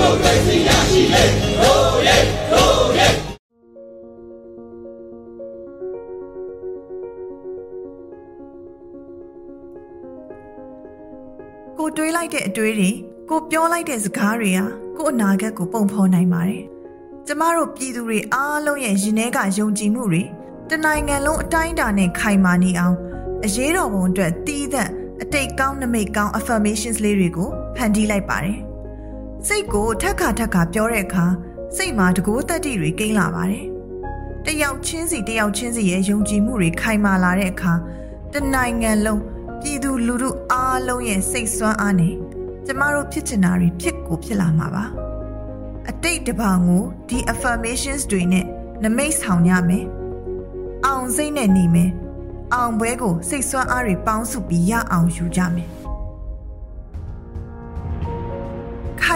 မိုကရေစီရရှိလေရိုးရဲရိုးရဲကိုတွေးလိုက်တဲ့အတွေးတွေကိုပြောလိုက်တဲ့စကားတွေဟာကို့အနာဂတ်ကိုပုံဖော်နိုင်ပါတယ်။ကျမတို့ပြည်သူတွေအားလုံးရဲ့ရင်ထဲကယုံကြည်မှုတွေတနိုင်ငံလုံးအတိုင်းအတာနဲ့ခိုင်မာနေအောင်အရေးတော်ပုံအတွက်တီးသန့်အတိတ်ကောင်းနမိတ်ကောင်း affirmations လေးတွေကိုဖန်တီးလိုက်ပါတယ်။ စိတ်ကိုထက်ခါထက်ခါပြောတဲ့အခါစိတ်မှာတကိုးတက်တီတွေကိန်းလာပါတယ်။တယောက်ချင်းစီတယောက်ချင်းစီရဲ့ယုံကြည်မှုတွေခိုင်မာလာတဲ့အခါတနိုင်ငံလုံးပြည်သူလူထုအားလုံးရဲ့စိတ်ဆွမ်းအားနဲ့ကျမတို့ဖြစ်ချင်တာတွေဖြစ်ကိုဖြစ်လာမှာပါအတိတ်တပောင်ကိုဒီ affirmations တွေနဲ့နမိတ်ဆောင်ရမယ်အောင်စိတ်နဲ့နေမယ်အောင်ပွဲကိုစိတ်ဆွမ်းအားတွေပေါင်းစုပြီးရအောင်ယူကြမယ်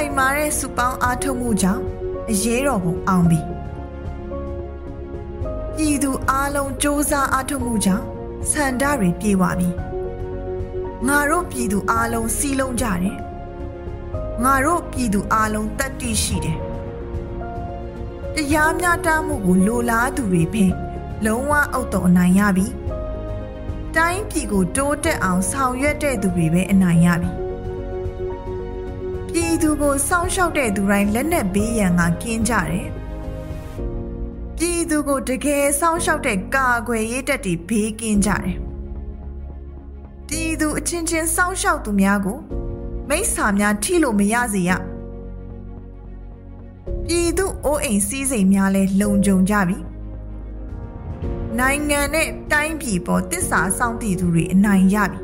င်မာတဲ့စုပေါင်းအားထုတ်မှုကြောင့်အရေးတော်ပုံအောင်ပြီပြည်သူအားလုံးစ조사အားထုတ်မှုကြောင့်ဆန္ဒတွေပြေဝပြီငါတို့ပြည်သူအားလုံးစီးလုံးကြတယ်ငါတို့ပြည်သူအားလုံးတတ်တည်ရှိတယ်တရားမျှတမှုကိုလိုလားသူတွေပဲလုံးဝအုပ်တော်အနိုင်ရပြီတိုင်းပြည်ကိုတိုးတက်အောင်ဆောင်ရွက်တဲ့သူတွေပဲအနိုင်ရပြီ ပြည်သူကိုစောင့်ရှောက်တဲ့သူတိုင်းလက်နက်ဘေးရန်ကကင်းကြတယ်ပြည်သူကိုတကယ်စောင့်ရှောက်တဲ့ကာကွယ်ရေးတပ်တွေဘေးကင်းကြတယ်ပြည်သူအချင်းချင်းစောင့်ရှောက်သူများကိုမိစ္ဆာများထိလို့မရစေရပြည်သူအိုးအိမ်စည်းစိမ်များလဲလုံခြုံကြပြီနိုင်ငံနဲ့တိုင်းပြည်ပေါ်တစ္ဆာဆောင်တည်သူတွေအနိုင်ရပြီ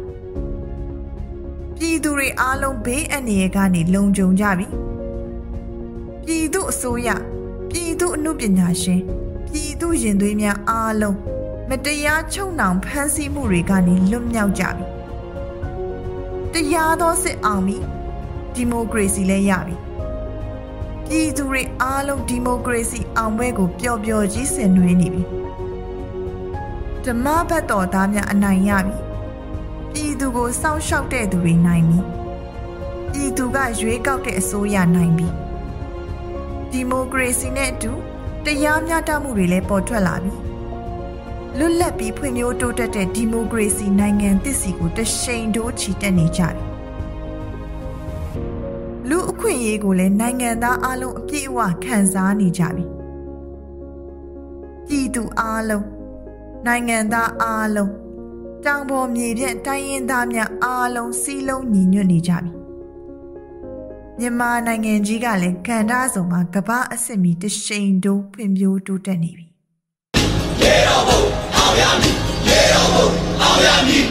ပြည်သူတွေအားလုံးဘေးအန္တရာယ်ကနေလုံခြုံကြပြီပြည်သူအစိုးရပြည်သူအမှုပညာရှင်ပြည်သူရင်သွေးများအားလုံးမတရားချုပ်နှောင်ဖမ်းဆီးမှုတွေကနေလွတ်မြောက်ကြပြီတရားသောစစ်အောင်ပြီဒီမိုကရေစီလည်းရပြီပြည်သူတွေအားလုံးဒီမိုကရေစီအောင်ပွဲကိုပျော်ပျော်ကြီးဆင်နွှဲနေပြီဓမ္မဘတ်တော်သားများအနိုင်ရပြီ ပြည်သူကိုစောင့်ရှောက်တဲ့သူတွေနိုင်ပြီပြည်သူကရွေးကောက်တဲ့အစိုးရနိုင်ပြီဒီမိုကရေစီနဲ့အတူတရားမျှတမှုတွေလည်းပေါ်ထွက်လာပြီလွတ်လပ်ပြီးဖွံ့ဖြိုးတိုးတက်တဲ့ဒီမိုကရေစီနိုင်ငံသစ်စီကိုတရှိန်တိုးချီတက်နေကြပြီလူအခွင့်အရေးကိုလည်းနိုင်ငံသားအလုံးအပြည့်အဝခံစားနေကြပြီပြည်သူအလုံးနိုင်ငံသားအားလုံး တောင်ပေါ်မြေပြန့်တိုင်းရင်းသားများအားလုံးစည်းလုံးညီညွတ်နေကြပြီမြန်မာနိုင်ငံကြီးကလည်းကဏ္ဍစုံမှာကမ္ဘာအဆင့်မီတရှိန်တိုးဖွံ့ဖြိုးတိုးတက်နေပြီရေတော်ဘုံအောင်ရမည်ရေတော်ဘုံအောင်ရမည်